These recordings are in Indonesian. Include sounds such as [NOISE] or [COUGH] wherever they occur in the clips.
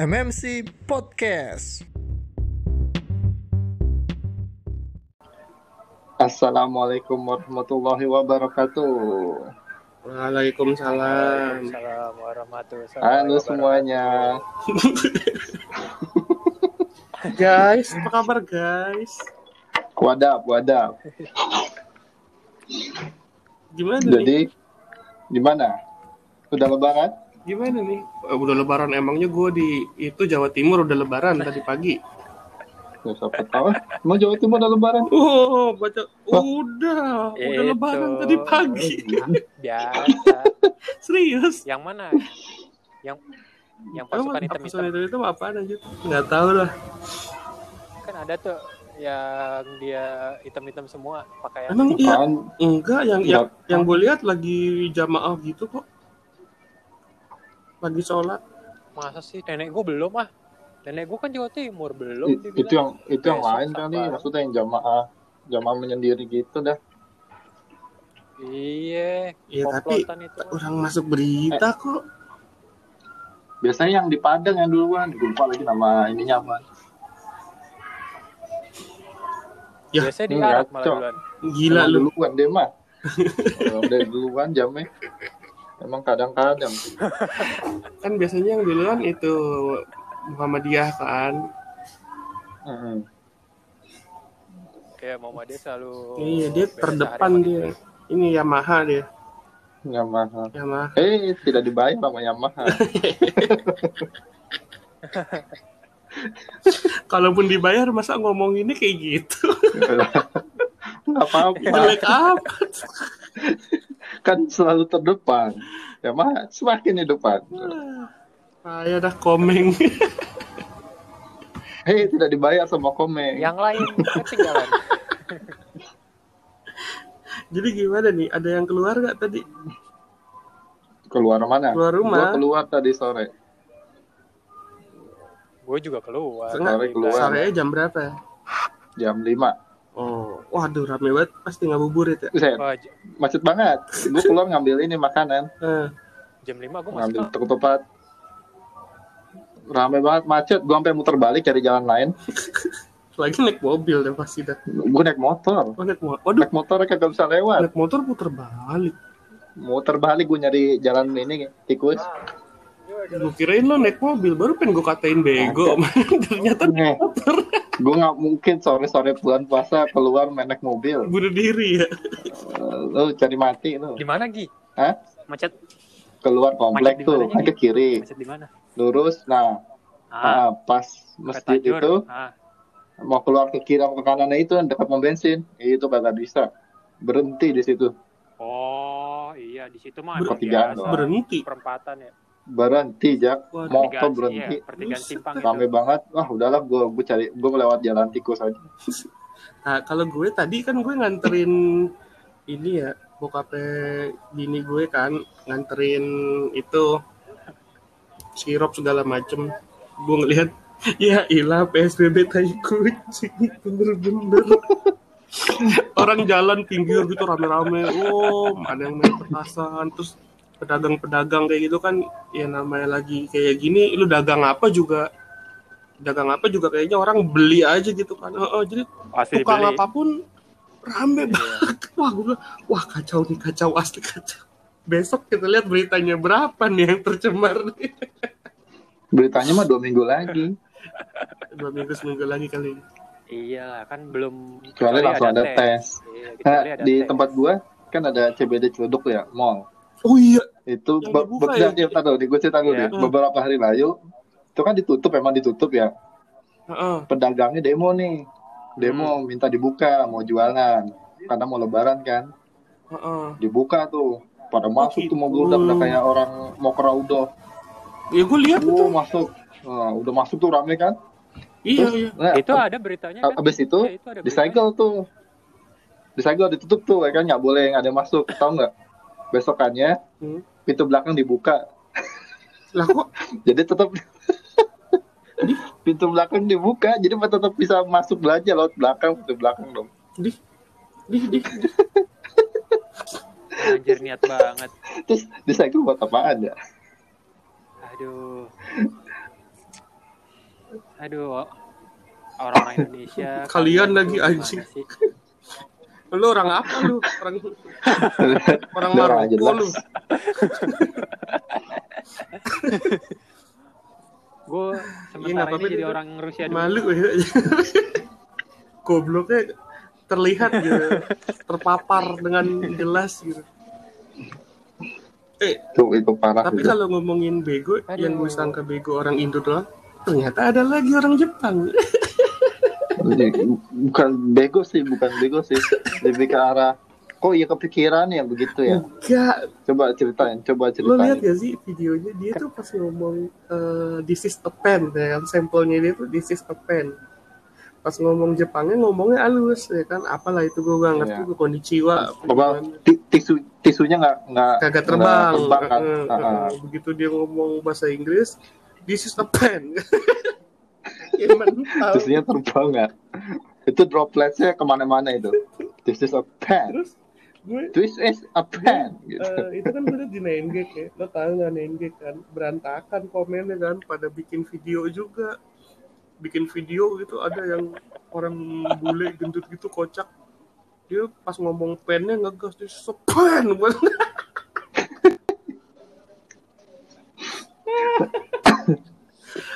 MMC Podcast. Assalamualaikum warahmatullahi wabarakatuh. Waalaikumsalam. Waalaikumsalam warahmatullahi Halo semuanya. guys, apa kabar guys? Wadap, wadap. Gimana nih? Jadi gimana? Udah lebaran? Gimana nih? Udah lebaran emangnya gue di itu Jawa Timur udah lebaran tadi pagi. Ya, siapa tahu. Emang Jawa Timur udah lebaran? Oh, baca udah, udah lebaran tadi pagi. Biasa. [LAUGHS] Serius? Yang mana? Yang yang pasukan pasukan hitam-hitam itu itu apa aja? Nggak tahu lah. kan ada tuh yang dia hitam-hitam semua pakaian. Emang iya? Enggak, yang yang yang gue lihat lagi jamaah gitu kok. Lagi sholat. Masa sih nenek gue belum ah? Nenek gue kan Jawa Timur belum. i- itu yang itu yang lain kali, maksudnya yang jamaah jamaah menyendiri gitu dah. Iya. Iya, tapi itu. orang masuk berita kok. Biasanya yang di Padang yang duluan, gue lupa lagi nama ininya apa. Ya, Biasanya di Arab malah duluan. Gila lu. duluan deh mah. [LAUGHS] Kalau udah duluan jamnya. Emang kadang-kadang. [LAUGHS] Kan biasanya yang duluan itu Muhammadiyah kan. Mm-mm. Kayak Muhammadiyah selalu. Iya, dia terdepan dia. Ini Yamaha dia. Yamaha. Yamaha. Eh, tidak dibayar sama Yamaha. [LAUGHS] Kalaupun dibayar masa ngomong ini kayak gitu. [LAUGHS] Nggak apa-apa. Jelek apa? Kan selalu terdepan. Yamaha semakin di depan. Saya dah komeng. Hei, [LAUGHS] tidak dibayar sama Komeng. Yang lain ketinggalan. [LAUGHS] Jadi gimana nih? Ada yang keluar nggak tadi? Keluar mana? Keluar rumah. Gua keluar tadi sore. gue juga keluar. Sore keluar. Sorenya jam berapa ya? Jam 5. Oh, waduh rame banget. Pasti ngabuburit ya. Buset, Wah, j- macet banget. Gue keluar ngambil ini makanan. Eh, jam 5 gue Ngambil ketupat. Rame banget, macet. Gue sampai muter balik cari jalan lain. [LAUGHS] lagi naik mobil deh pasti dah. Gue naik motor. Oh, naik motor. Waduh, Naik motor kagak bisa lewat. naik motor puter balik. Muter balik gue nyari jalan ini tikus. Gue kirain lo naik mobil, baru pengen gue katain bego. [LAUGHS] Ternyata Nih, gue nggak mungkin sore-sore bulan puasa keluar main naik mobil. bunuh diri ya. Eh, Lu cari mati lu. Di mana Gi? Hah? Macet Keluar komplek Macet tuh, kan ke kiri, macet di mana? lurus. Nah, Ah, ah, pas masjid itu Ah, mau keluar ke kiri sama ke kanannya itu yang dekat pom bensin, itu kagak bisa. Berhenti di situ. Oh, iya di situ mah Pertigaan. Berhenti. perempatan ya. Berhenti, Jak. Waduh. Motor Pertigaan, berhenti. Iya, pertigaan Buset, simpang Rame itu. banget. Wah, udahlah gue gue cari gue melewat jalan tikus aja. [LAUGHS] Nah, kalau gue tadi kan gue nganterin ini ya, bokapnya bini gue kan nganterin itu sirup segala macem. Gue ngelihat [LAUGHS] ya ilah PSBB tai kucing bener-bener. [LAUGHS] Orang jalan pinggir gitu rame-rame, oh ada yang main petasan, terus pedagang-pedagang kayak gitu kan, ya namanya lagi kayak gini, lu dagang apa juga, dagang apa juga kayaknya orang beli aja gitu kan, Heeh, jadi Pasti tukang dibeli. apa pun rame Iya. banget. [LAUGHS] Wah, gue wah kacau nih, kacau asli kacau. Besok kita lihat beritanya berapa nih yang tercemar nih. [LAUGHS] Beritanya mah dua minggu lagi. [LAUGHS] Dua minggu seminggu lagi kali. ini. Iya, kan belum Kecuali langsung ada tes. Iya, Nah, ada di tes. tempat gua kan ada CBD Ciledug ya, mall. Oh iya, Itu Yang be- dibuka be- ya? dia- tahu, di gue cerita dulu deh. Beberapa hari lalu itu kan ditutup emang ditutup ya. Heeh. Pedagangnya demo nih. Demo minta dibuka mau jualan karena mau lebaran kan. heeh. Dibuka tuh. Pada masuk tuh gitu. mobil udah udah kayak orang mau ke Raudo. Ya gue lihat itu. Oh, masuk. Nah, udah masuk tuh rame kan. Iya, Terus, iya. nah, Itu ada beritanya kan? abis itu Iya, itu disegel tuh. Disegel ditutup tuh ya kan nggak boleh nggak ada yang masuk. Tahu nggak? Besokannya Hmm. Pintu belakang dibuka. Lah kok Jadi tetap [LAUGHS] pintu belakang dibuka, jadi tetap bisa masuk belanja lewat belakang, pintu belakang dong. di di di Anjir niat banget. Terus disegel buat apaan ya? Aduh. Aduh, orang-orang Indonesia. Kalian tuh lagi, anjing. Lu orang apa lu? Orang [LAUGHS] orang Maroko lu. [LAUGHS] Gue Iya, sementara nggak ini apa-apa, jadi dia- orang Rusia dulu. Malu ya. [LAUGHS] Gobloknya terlihat gitu. Terpapar dengan jelas gitu. Eh, Itu itu parah. tapi kalau ngomongin bego, Aduh. yang gue sangka bego orang Indo doang, ternyata ada lagi orang Jepang. Bukan bego sih, bukan bego sih. Lebih ke arah kok ya kepikiran ya begitu ya. Enggak, Coba ceritain, coba lo lihat ceritain. gak sih videonya dia tuh pas ngomong eh, this is a pen ya kan sampelnya dia tuh this is a pen pas ngomong Jepangnya ngomongnya halus ya kan apalah itu gue gak ngerti Iya. gue ti- tisu tisunya nggak nggak kagak terbang, nggak kan? Ah, ah. begitu dia ngomong bahasa Inggris this is a pen [LAUGHS] ya mental Tisunya terbang nggak? Itu dropletnya ke mana-mana itu. This is a pen. terus gue This is a pen. Gitu. Eh, itu kan gue liat di Nengek ya lo tau gak Nengek kan berantakan komennya kan pada bikin video juga bikin video gitu ada yang orang bule gendut gitu kocak dia pas ngomong pennya ngegas dia sepen [LAUGHS]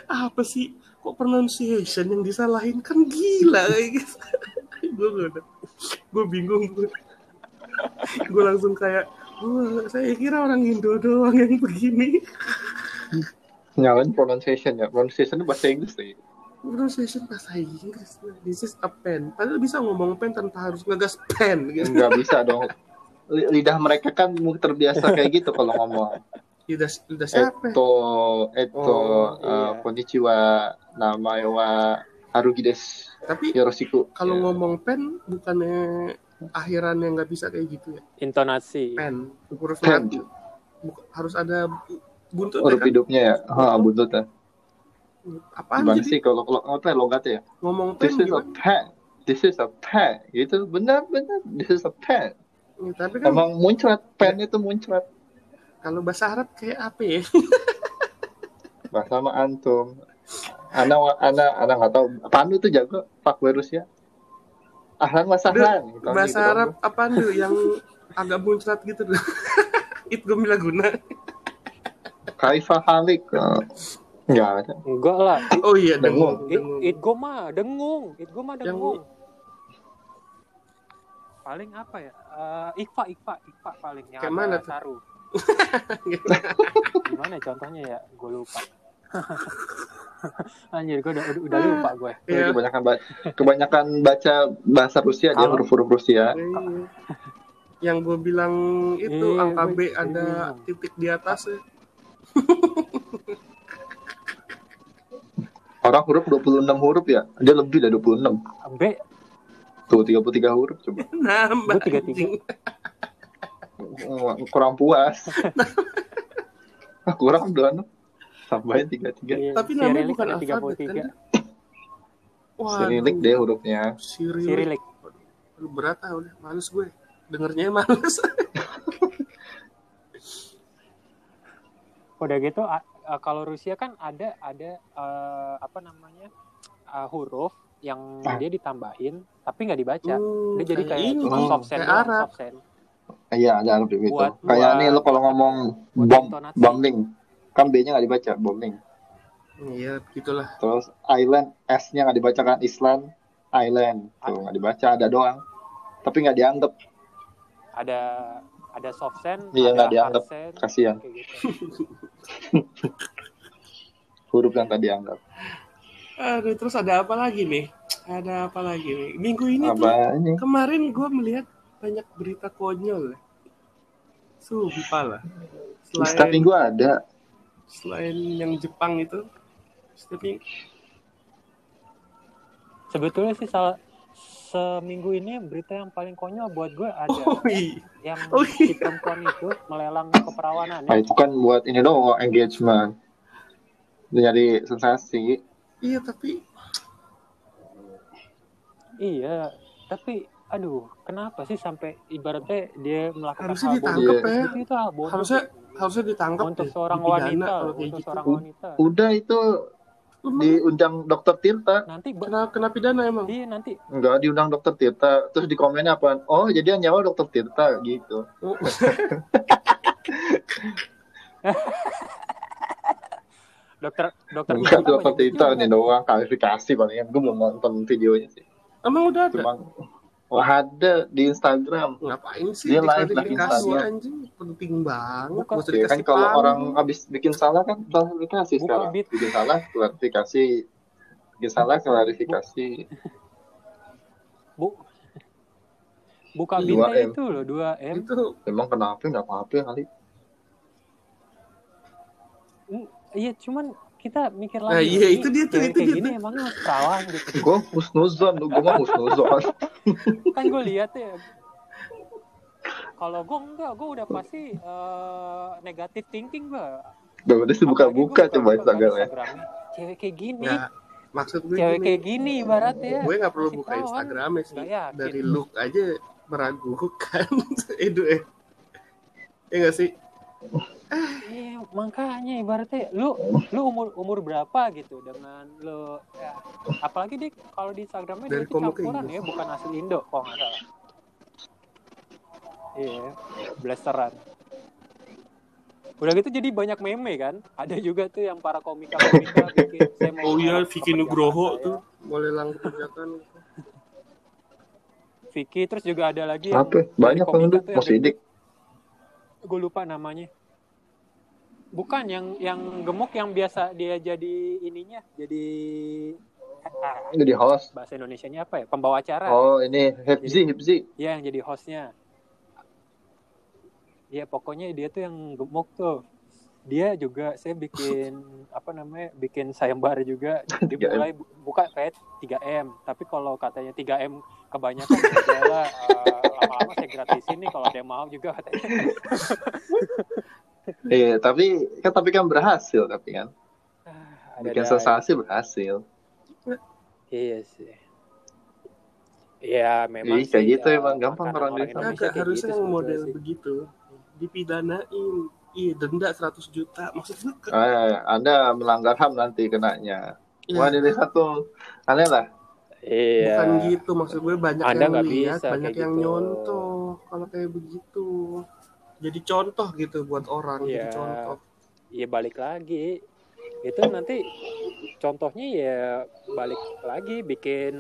apa sih kok pronunciation yang disalahin kan gila kayak gitu [LAUGHS] gue gue bingung gue langsung kayak "Wah, saya kira orang Indo doang yang begini Nyalain pronunciation ya. Pronunciation itu bahasa Inggris sih. pronunciation bahasa Inggris this is a pen padahal bisa ngomong pen tanpa harus ngegas pen gitu Nggak bisa dong. Li- Lidah mereka kan terbiasa kayak gitu kalau ngomong. Lidah lidah siapa Eto, eto, Oh, uh, iya. konnichiwa, nama wa harugi desu. tapi Yoroshiku. kalau Ya. ngomong pen bukannya akhirannya nggak bisa kayak gitu ya Intonasi. pen huruf Pen. mati. Harus ada buntut huruf kan? hidupnya ya. Ha, buntut ya. apaan Gimana jadi sih kalau kalau apa ya logatnya ya? ngomong pen This is a gimana pen. This is a pen. Gitu benar benar. This is a pen. Ya, tapi kan Emang muncrat pen itu muncrat. Kalau bahasa Arab kayak apa ya Bahasa sama antum. Ana ana ana nggak tahu. Pandu tuh jago Pak Rusia. Ahlan wasahlan. Gitu, bahasa gitu. Arab apaan tuh yang agak muncrat gitu tuh [LAUGHS] itu guna Kaifa halik. Oh, Nggak ada. Enggak lah. oh iya Dengung. dengung, It, dengung. it go mah dengung. It go mah Yang- dengung. Paling apa ya? Eh, ikfa, ikfa, ikfa paling yang Kayak mana tuh? Gimana ya contohnya ya? Gue lupa. [LAUGHS] Anjir, gue udah, udah lupa gue. Yeah. Kebanyakan, ba kebanyakan baca bahasa Rusia dia huruf-huruf Rusia. Iya. Yang gue bilang itu yeah, angka B ada titik di atasnya. [LAUGHS] Orang huruf 26 huruf ya? Dia lebih dari 26. B? Tuh 33 huruf coba. Nambah. tiga 33. Kurang puas. [LAUGHS] Ah, Kurang dong. Tambahin 33. iya, tapi namanya bukan ada alfabet kan 33. Wah, Sirilik deh hurufnya. Sirilik. Aduh, berat ah udah males gue dengernya males [LAUGHS] Udah gitu, a- kalau Rusia kan ada ada eh, apa namanya eh, huruf yang Ah. dia ditambahin tapi nggak dibaca. Hmm, Dia jadi kayak ini cuma Oh. kayak Arab soft. Iya, ada Arab gitu. Buat- Kayak buat- nih lo kalau ngomong bom, bombing. Kan B-nya nggak dibaca, bombing. iya gitulah Terus island, S-nya nggak dibaca kan Island, island. Tuh nggak dibaca, ada doang. Tapi nggak dianggap. Ada ada soft send, Iya, ada nggak dianggap. hard send, Kasihan. gitu. [LAUGHS] Huruf yang tadi dianggap. aduh terus ada apa lagi nih ada apa lagi nih minggu ini tuh Apa ini? kemarin gue melihat banyak berita konyol sumpah lah Setiap selain minggu ada. selain yang Jepang itu setiap minggu Sebetulnya sih salah seminggu ini berita yang paling konyol buat gue ada [LAUGHS] oh iya yang Oh, si iya. perempuan itu melelang keperawanan Nah, itu kan buat ini doang engagement. Nyari sensasi. iya tapi Iya, tapi aduh, kenapa sih sampai ibaratnya dia melakukan Harusnya hal ditangkap ya. seperti itu bodoh. Harusnya harusnya ditangkap untuk seorang wanita, untuk gitu. seorang wanita. Udah itu Emang diundang dokter Tirta. Nanti ba- kena kena pidana emang. iya nanti. Enggak diundang dokter Tirta. Terus di komennya apa oh jadi yang nyawa dokter Tirta gitu. Oh, [LAUGHS] dokter dokter enggak Tirta dokter Tirta ini doang klarifikasi palingan. Gue belum nonton videonya sih. Emang udah ada. cuma wah ada di Instagram? Ngapain sih Dia live lah Instagram. anjing? Penting banget. Bukan. Nggak usah ya kan dikasih kalau orang habis bikin salah kan klarifikasi Buka sekarang. beat. bikin salah klarifikasi bikin salah klarifikasi. Bu. Buka bintang itu loh 2 m. Itu. Emang kenapa? Nggak apa-apa kali. Mm, iya cuman kita mikir Nah, lagi iya, ini itu dia tuh, itu kayak dia gini tuh. emangnya salah gitu. [LAUGHS] Gue husnuzon gue mah husnuzon. [LAUGHS] Kan gue lihat ya. Kalau gue enggak gue udah pasti eh, negatif thinking gue udah udah sih buka-buka coba Instagramnya. Cewek kayak gini. Nggak maksud gue cewek gini, kayak gini ibaratnya gue nggak perlu buka kan. Instagramnya sih. Yakin. dari look aja meragukan. [LAUGHS] Edu eh. Ya nggak sih Iya, makanya ibaratnya lu lu umur umur berapa gitu dengan lu ya, apalagi di kalau di Instagramnya dia Dari itu campuran ya bukan asli Indo kok nggak salah. Iya blasteran. Udah gitu jadi banyak meme kan? Ada juga tuh yang para komika komika [LAUGHS] bikin saya mau oh iya Vicky Nugroho saya. tuh. boleh langsung kerjakan Vicky terus juga ada lagi yang apa banyak mau sidik gue lupa namanya bukan yang yang gemuk yang biasa dia jadi ininya jadi jadi host. bahasa Indonesia-nya apa ya? Pembawa acara. Oh ini Hipzi Hipzi ya yang jadi hostnya. Ya pokoknya dia tuh yang gemuk tuh. Dia juga saya bikin [LAUGHS] apa namanya bikin sayembara juga. Dimulai bu- buka kayak 3 m. Tapi kalau katanya 3 m kebanyakan ya udahlah eh, lama-lama saya gratisin nih kalau dia mau juga katanya [LAUGHS] iya tapi kan tapi kan berhasil tapi kan Ah, bikin ada- sensasi berhasil Iya sih. Iya memang Iya, kayak sih, gitu eh, emang gampang makanan orang Indonesia. Harusnya gitu model sih. begitu dipidanain iya denda 100 juta maksud gue ke- Ah, anda melanggar ham nanti kenanya ya, wah ini satu aneh lah Iya. bukan gitu maksud gue banyak Anda yang lihat bisa banyak yang gitu. nyontoh kalau kayak begitu jadi contoh gitu buat orang jadi Iya. contoh Iya balik lagi. Itu nanti contohnya ya balik lagi bikin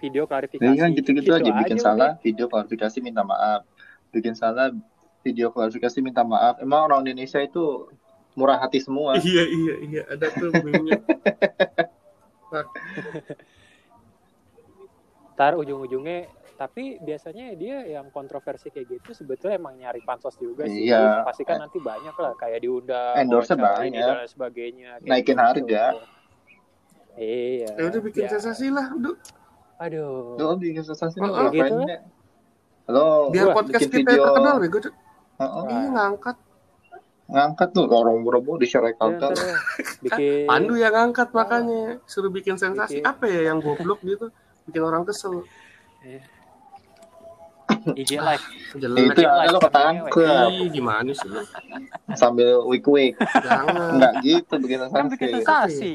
video klarifikasi. ini kan gitu-gitu aja bikin udah. salah video klarifikasi minta maaf bikin salah video klarifikasi minta maaf emang orang Indonesia itu murah hati semua [LAUGHS] iya iya iya ada tuh meme-nya. [LAUGHS] Ntar ujung-ujungnya tapi biasanya dia yang kontroversi kayak gitu sebetulnya emang nyari pansos juga sih. Iya. Pasti kan nanti banyak lah kayak diundang ini banyak. dan sebagainya. Naikin gitu. harga. Iya. ya udah bikin Ya. sensasi lah Duh. Aduh. Lo bikin sensasi Oh, lo oh, gitu. Halo, biar Wah, podcast kita video. terkenal bego Duh. Heeh, iya ngangkat ngangkat tuh orang buru-buru di share account ya, bikin [LAUGHS] Pandu yang ngangkat makanya suruh bikin sensasi Bikin. apa ya yang goblok gitu bikin orang kesel IG live. jelek itu live. Lo ketangkep gimana sih lu? sambil week week. Jangan. Enggak gitu bikin Kan bikin sensasi sensasi.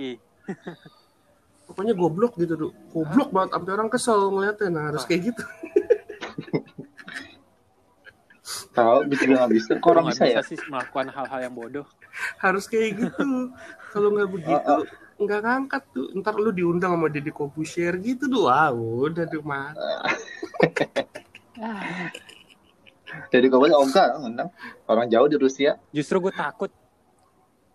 pokoknya goblok gitu Duh. goblok banget sampai orang kesel ngeliatnya. Nah harus kayak gitu. Tahu bisa nggak bisa kok orang bisa ya? Sih melakukan hal-hal yang bodoh. harus kayak gitu. Kalau nggak begitu Oh, nggak ngangkat tuh ntar lu diundang sama Deddy Kobusier gitu tuh wah udah tuh mah [LAUGHS] jadi kau bilang oh enggak orang jauh di Rusia Justru gue takut.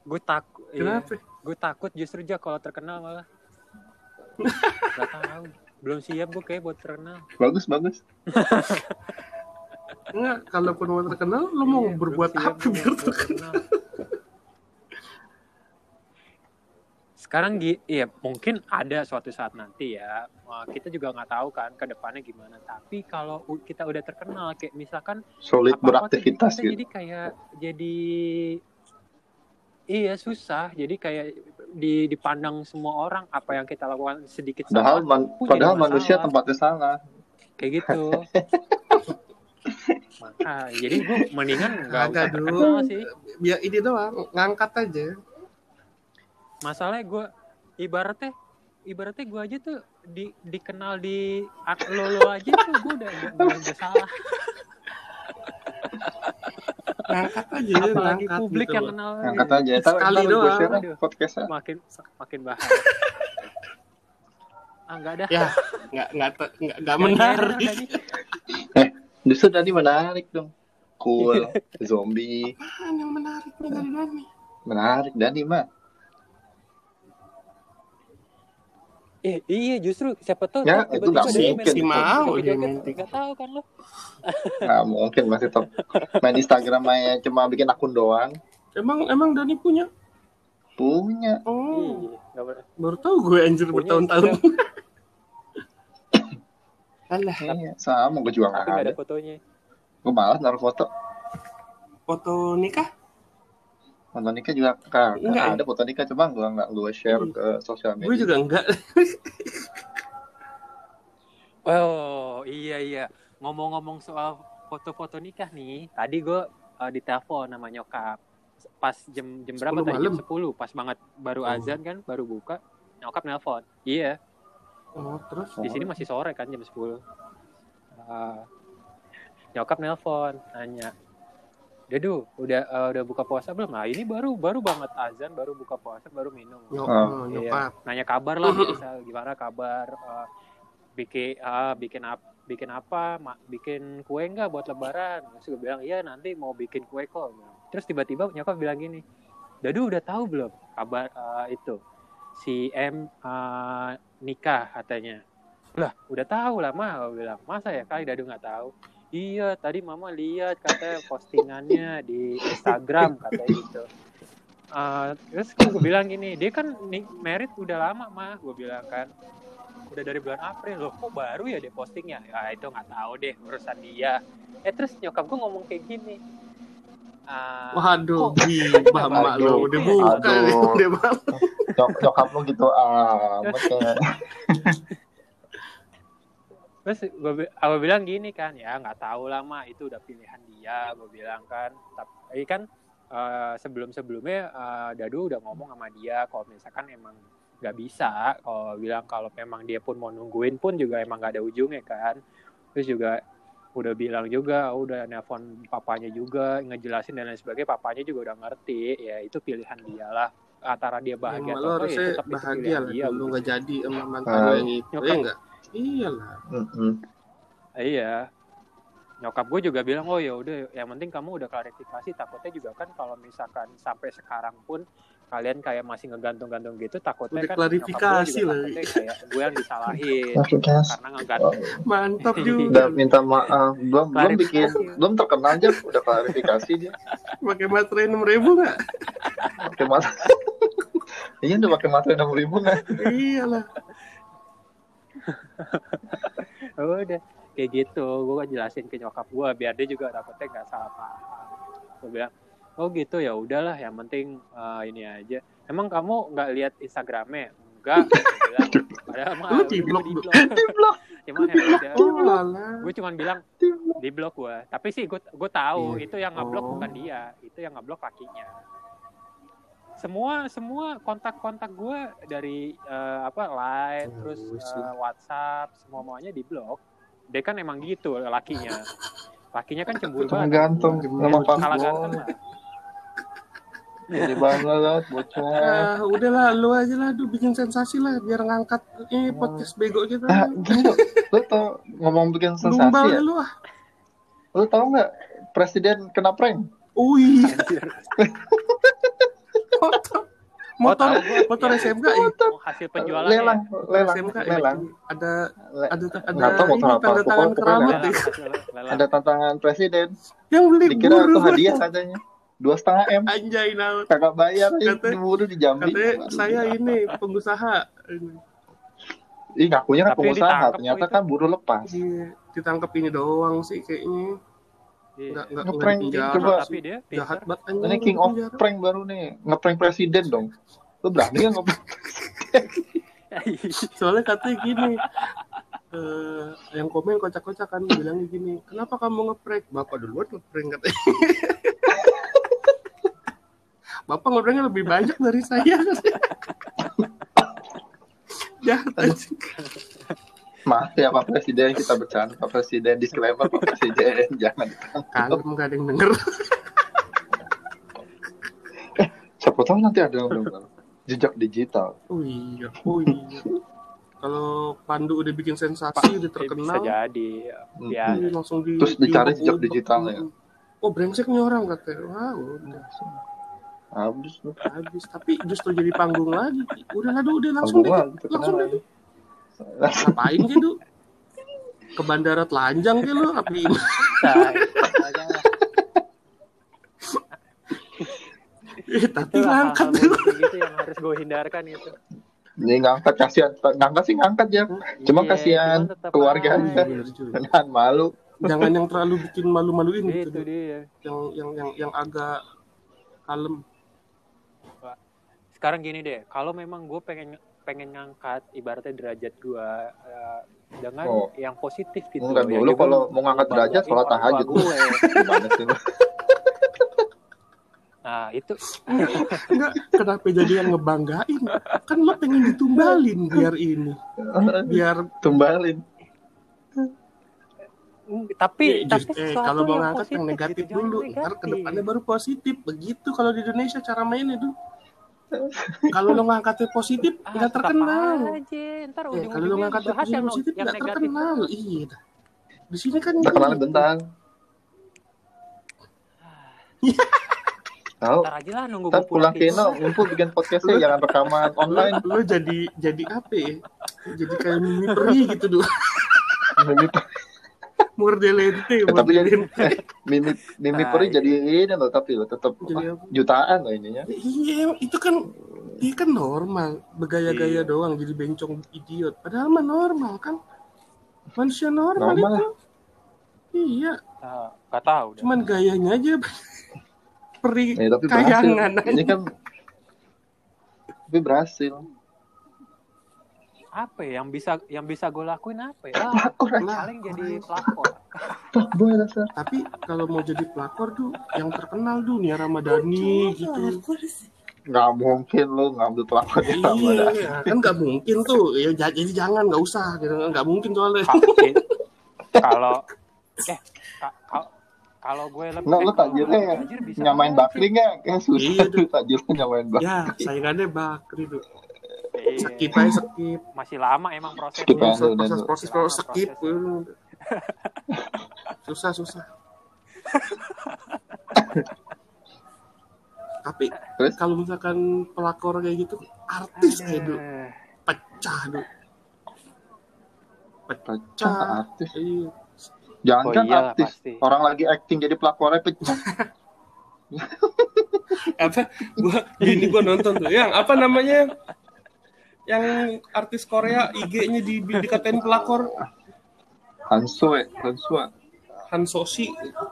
Gue takut. Iya. kenapa Gue takut justru aja kalau terkenal malah. [LAUGHS] Gak tahu. Belum siap gue kayak buat terkenal. bagus bagus Enggak, kalaupun mau terkenal, lu mau Iya, berbuat apa biar terkenal? Sekarang gi- iya mungkin ada suatu saat nanti ya. Wah, kita juga nggak tahu kan ke depannya gimana. Tapi kalau kita udah terkenal kayak misalkan solid beraktivitas kita gitu jadi kayak jadi iya susah. Jadi kayak di dipandang semua orang apa yang kita lakukan sedikit padahal salah man- padahal manusia tempatnya salah kayak gitu. [LAUGHS] Maka jadi gue mendingan nggak usah Du. terkenal sih. Biar ini doang, ngangkat aja. Masalahnya gue ibaratnya ibaratnya gue aja tuh di dikenal di lo lo aja tuh gue udah udah, udah salah ngangkat aja apalagi ngangkat publik gitu yang loh. kenal Angkat gitu. aja. Ntar, Sekali doang. podcastnya. makin makin bahaya ah enggak ada ya nggak nggak nggak nggak menarik tadi. Justru tadi menarik dong. Cool, [LAUGHS] zombie, Apaan yang menarik nih dari Dani menarik. Dani mah. Eh, iya justru siapa tahu Ya, itu nggak mungkin. Si mau main nggak tahu kan lo Nggak mungkin masih top. Main Instagram aja cuma bikin akun doang. emang emang Dani punya Punya. oh Iya, baru tahu gue anjir Punya bertahun-tahun alah Iya, sama gue juga nggak ada. ada fotonya Gue malas naruh foto. foto nikah Foto nikah juga kan Enggak, ya? ada foto nikah cuma gue nggak gue share Hmm. ke sosial gue media. juga enggak Oh [LAUGHS] iya iya. Ngomong-ngomong soal foto-foto nikah nih tadi gue uh, ditelepon sama nyokap. Pas jam jam berapa 10 tadi? Jam 10 pas banget baru Oh. azan kan baru buka nyokap nelpon. Iya. Oh terus? Di sini masih sore kan jam 10 Ah, nyokap nelpon nanya Dedu udah uh, udah buka puasa belum? Nah ini baru baru banget azan baru buka puasa baru minum. Oh. oh, nyokap. Nanya kabar lah [LAUGHS] biasa gimana kabar eh, bikin ah, bikin apa bikin apa Ma- bikin kue enggak buat lebaran? Terus gue bilang iya nanti mau bikin kue kok. Terus tiba-tiba nyokap bilang gini Dadu udah tahu belum kabar eh, itu? Si M eh, nikah katanya. Lah udah tahu lah mah bilang. Masa ya kali Dadu nggak tahu iya tadi mama lihat katanya postingannya di Instagram katanya gitu Uh, terus gue bilang gini, dia kan nih merit udah lama mah, gue bilang kan, udah dari bulan April loh, kok baru ya dia postingnya? Ya itu nggak tahu deh urusan dia. Eh terus nyokap gue ngomong kayak gini, uh, waduh Aduh. mak lo udah buka Aduh. nih udah nyokap lu gitu [LAUGHS] amat kayak. Terus gue aku bilang gini kan, ya nggak tahu lah mah itu udah pilihan dia, gue bilang kan. Tapi kan uh, sebelum sebelumnya Dadu udah ngomong sama dia kalau misalkan emang nggak bisa kalau bilang kalau memang dia pun mau nungguin pun juga emang nggak ada ujungnya kan. Terus juga udah bilang juga udah nelpon papanya juga ngejelasin dan lain sebagainya papanya juga udah ngerti ya itu pilihan dia lah. Antara dia bahagia Emang atau lo ya harusnya tetap itu bahagia lah dia dulu nggak jadi sama mantan lo yang itu ya enggak iyalah Mm-mm. iya nyokap gue juga bilang oh ya udah yang penting kamu udah klarifikasi takutnya juga kan kalau misalkan sampai sekarang pun kalian kayak masih ngegantung-gantung gitu takutnya Udah kan klarifikasi lah. kayak gue yang disalahin karena ngegantung mantap Iya. [LAUGHS] juga Udah minta maaf, belum belum bikin, belum terkenal aja udah klarifikasi dia. pakai materai enam ribu nggak Pakai mata. [LAUGHS] Iya udah pakai mata enam ribu nggak? iyalah Oh, [LAUGHS] udah. Kayak gitu. Gue jelasin ke nyokap gue biar dia juga dapetnya nggak salah paham. Gue bilang oh gitu ya udahlah yang penting eh, ini aja. Emang kamu nggak lihat instagramnya? Enggak padahal mah Lu di blok, di blok ya udah. oh alah gue cuman bilang di blok gue tapi sih gue gue tahu Iya. itu yang ngeblok Oh. bukan dia itu yang ngeblok kakinya semua semua kontak-kontak gue dari eh, apa line Oh, terus eh, WhatsApp semua semuanya di blok dia kan emang gitu lakinya. Lakinya kan cemburu Cuma banget. gantung sama kalah paspor. ganteng lah. Jadi banget bocah. ah udahlah lu aja lah duh bikin sensasi lah biar ngangkat ini podcast bego kita. Gini loh, lu tau ngomong bikin sensasi lumbal ya? lu ah. Lu tau nggak presiden kena prank? Ui, [LAUGHS] Anjir. motor, Oh, motor, tahu gua. motor Ya, SMK ya. oh, hasil penjualannya lelang, lelang, SMK ya. lelang. Ada Le- ada ada Nggak tahu motor apa, tanda tangan pokoknya- lelang, ya. lelang. Ada tantangan presiden. Yang beli Dikira buru. itu hadiah katanya. Dua setengah m. Anjay naut. Kagak bayar Katanya- diburu di Jambi. Katanya saya ini pengusaha. Ini, Ih ngakunya kan Tapi pengusaha, ternyata itu. kan buru lepas. Iya, ditangkap ini doang sih kayaknya. Iya. Enggak enggak Ngeprank penjara. Coba. tapi dia Jahat banget. Ini king of penjara. prank baru nih, ngeprank presiden dong. Lu berani nggak ngeprank? [LAUGHS] Soalnya katanya gini. eh yang komen kocak-kocak kan bilangnya gini, kenapa kamu ngeprank? Bapak duluan ngeprank katanya. [LAUGHS] Bapak ngobrolnya lebih banyak dari saya. [LAUGHS] jahat anjing. Maaf ya Pak Presiden, kita bercanda Pak Presiden. Disclaimer Pak Presiden, [LAUGHS] jangan ditangkap. Kalem gak ada yang denger. [LAUGHS] Siapa tahu nanti ada yang dengar. Jejak digital. Oh iya, oh iya. Kalau Pandu udah bikin sensasi, udah terkenal, bisa jadi Hmm. ya iya, langsung di Terus dicari jejak digitalnya. Oh brengsek nih orang katanya. Wah udah Habis habis. Tapi justru jadi panggung lagi. Udah lah, Du, udah langsung deh. Langsung deh. Ngapain Du? Ke bandara telanjang lu? Ini? Nah, Eh, tapi itu ngangkat gitu yang harus gue hindarkan itu Ini ngangkat kasihan, ngangkat sih ngangkat ya. Cuma Iya, kasihan keluarganya. Bener juga. Menahan malu. Jangan yang terlalu bikin malu-maluin gitu. itu dia Yang yang yang yang agak kalem. sekarang gini deh kalau memang gue pengen pengen ngangkat ibaratnya derajat gue eh, dengan Oh. yang positif gitu Enggak, Ya lu juga kalau mau ngangkat derajat, sholat tahajud. gue. [LAUGHS] Gimana sih lu? nah itu Enggak, kenapa jadi yang ngebanggain? Kan lo pengen ditumbalin biar ini. Biar Tumbalin. mm, tapi Eh, tapi eh, kalau mau yang ngangkat yang negatif gitu, dulu, yang ntar ke negatif. depannya baru positif. Begitu kalau di Indonesia cara mainnya tuh. Kalau lo ngangkatnya positif, Ah, nggak terkenal. aja. Ntar Eh, kalau lo ujung-ujungnya ngangkatnya yang, positif, nggak terkenal. Iya. Di sini kan Terkenal gitu. bentar. Tahu? Ntar aja lah nunggu Ntar pulang pulang ke Ino, ngumpul bikin podcastnya jangan rekaman online. lo jadi jadi apa ya? Jadi kayak mimi peri gitu. Mimi, Mordelente, eh, tapi jadi [LAUGHS] mimi, mimi peri Hai. jadi ini loh, tapi lo tetap jutaan loh ininya. Iya, itu kan dia kan normal, bergaya-gaya Iya. doang jadi bencong idiot. Padahal mah normal kan. Manusia normal, Normal. itu. Iya, Ah, nggak tahu dah. cuman gayanya aja [LAUGHS] peri tapi berhasil. kayangan. Ini kan tapi berhasil. Apa ya yang bisa yang bisa gue lakuin apa ya Ah, Pelakor aja. Lah, paling jadi pelakor [LAUGHS] Boy. Tapi kalau mau jadi pelakor tuh yang terkenal tuh Nia Ramadhani gitu. Nggak mungkin lo ngambil pelakor di. Iya, kan nggak mungkin tuh. Ya jadi jangan nggak usah gitu. Nggak mungkin soalnya. Kalau [LAUGHS] eh ka- ka- kalau gue lebih Nggak, lo tajirnya tajir nyamain bakri nggak? Kayak susah Iya, tuh tajirnya nyamain bakri. Ya, saingannya Bakri tuh. Iya. Skip aja skip. masih lama emang prosesnya Skip aja. Proses dulu, proses dulu. proses proses skip. prosesnya. susah susah. [LAUGHS] Tapi Terus? kalau misalkan pelakor kayak gitu, artis kayak itu Eh, pecah tuh. Pecah Pecah. artis. Iya. Jangan Oh kan iyalah, artis. pasti. Orang lagi acting jadi pelakornya pecah. [LAUGHS] apa gua ini gua nonton tuh yang apa namanya yang artis Korea IG-nya di, dikatain pelakor Hanso ya, Hanso. Han Sosi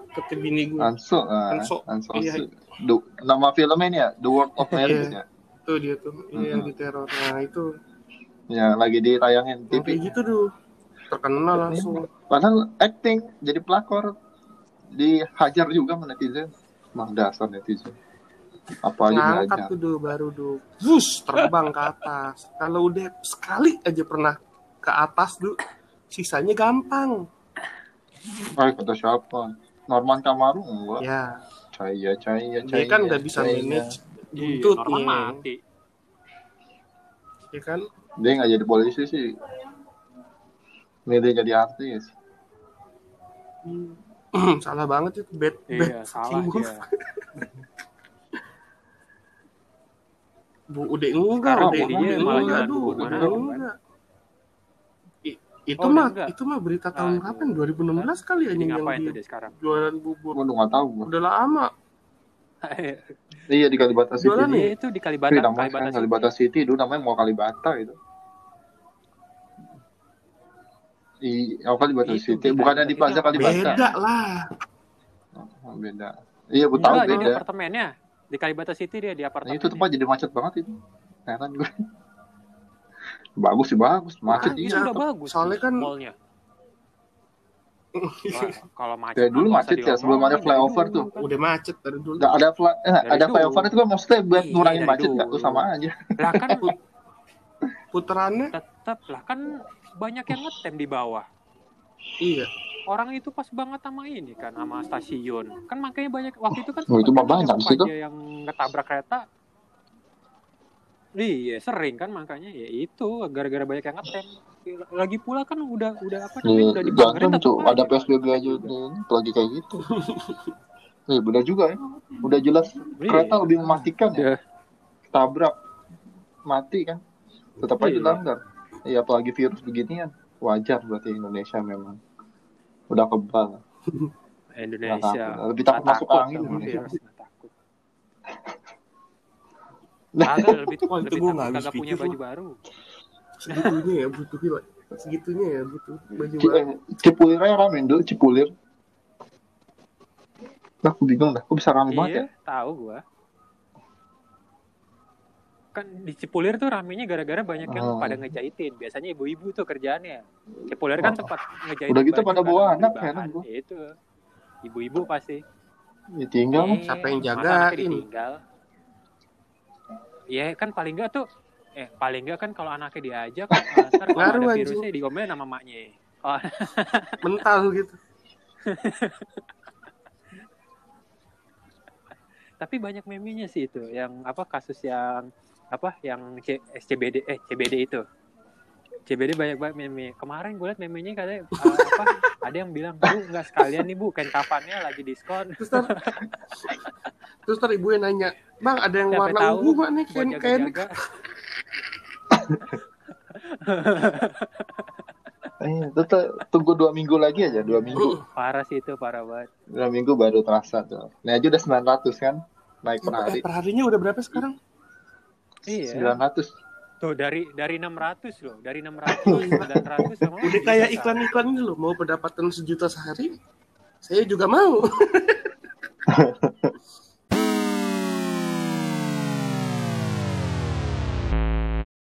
kata bini gua Hanso. ah, Hanso. Hanso. Iya. Du- Nama filmnya ini ya, The World of Marriage ya. tuh dia tuh ini yang di teror nah itu Ya, lagi ditayangin yang kayak TV. gitu tuh terkenal langsung Padahal acting jadi pelakor dihajar juga sama netizen. Mah dasar netizen. Apa ngangkat tuh tuh baru tuh Bus, terbang ke atas kalau udah sekali aja pernah ke atas tuh sisanya gampang Ah, kata siapa? Norman Kamaru enggak. ya Caya, caya, caya. dia kan nggak bisa caya. manage iya, Norman mati ya kan Dia nggak jadi polisi sih. Milih jadi artis. Hmm, [CLEARS THROAT] salah banget itu bad bad iya salah [LAUGHS] dia Bu, udah enggak, udah, jadinya udah malah enggak, enggak. Itu Oh, mah, enggak? itu mah berita tahun Aduh. kapan? 2016 kali ya yang ngapain tuh dia sekarang jualan bubur. Gua udah nggak tahu gua. Udah lama. [LAUGHS] Iya di Kalibata City. Jualan ya? itu di Kalibata Tapi namanya Kalibata sekarang City. Kalibata City. Dulu namanya mau Kalibata itu. I, oh Kalibata Itu, City. di Bukannya di Plaza Kalibata. Kalibata. Beda lah. Oh, beda. Iya, gua tahu Enggak, di beda. apartemennya di Kalibata City dia di Nah, apartemen itu tempat jadi macet banget itu. Heran gue. [LAUGHS] Bagus sih bagus, macet Macet. itu iya. udah bagus Soalnya kan- mallnya [LAUGHS] Wah, kalau macet Kayak dulu macet ya, sebelum ada flyover dari tuh. kan. Udah macet dari dulu. Nggak ada fly, eh, Dari ada dulu. flyover itu kan maksudnya buat Iya, ngurangin dari macet nggak tuh sama aja. lah kan [LAUGHS] Putarannya tetap lah kan banyak yang ngetem di bawah iya. Orang itu pas banget sama ini kan sama stasiun kan makanya banyak waktu itu kan Oh, itu banyak ada di situ. remaja yang ketabrak kereta iya sering kan makanya ya itu gara-gara banyak yang ngetem lagi pula kan udah udah apa namanya Iya, udah tetap tuh, ada kan. PSBB aja nih, lagi kayak gitu. [LAUGHS] Iya benar juga ya. Udah jelas Iya. kereta lebih mematikan ya. Iya. Tabrak, mati kan. Tetap aja Iya. langgar. Iya apalagi virus beginian. Wajar berarti Indonesia memang udah kebal. Indonesia Nggak takut. Lebih takut masuk takut angin Indonesia. takut. [LAUGHS] Nah. Kagak lebih Wah, lebih takut kagak punya baju baru Segitunya ya butuh. Segitunya ya butuh baju baru. eh, Cipulirnya rame dulu, Cipulir. Nah, aku bingung dah, kok bisa rame banget ya? iya tahu gua kan di Cipulir tuh ramenya gara-gara banyak yang Oh. pada ngejahitin biasanya ibu-ibu tuh kerjaannya Cipulir kan Oh. tempat ngejahit Udah gitu pada kan, bawa anak, heran gua. itu ibu-ibu pasti Ya tinggal mah. Eh, Siapa yang jagain? ditinggal ya kan paling enggak tuh eh paling enggak kan kalau anaknya diajak ah, [LAUGHS] ntar kalau ada virusnya diomelin sama maknya oh, [LAUGHS] Mental gitu. tapi banyak memenya sih itu yang apa kasus yang apa yang C- SCBD eh CBD itu CBD banyak banget meme kemarin gue liat memenya katanya uh, apa ada yang bilang bu nggak sekalian nih bu kain kafannya lagi diskon Terus ntar, terus ntar ibu yang nanya, bang ada yang Siapa warna tahu ungu nih kain kain [LAUGHS] Eh, itu tuh, tunggu dua minggu lagi aja, dua minggu. parah sih itu parah banget Dua minggu baru terasa tuh. Ini aja udah 900 kan, naik per hari. Eh, per harinya udah berapa sekarang? Iya 900. tuh dari dari 600 loh dari 600 900 [LAUGHS] sama Udah kayak iklan-iklan ini loh, mau pendapatan sejuta sehari, saya juga mau. [LAUGHS]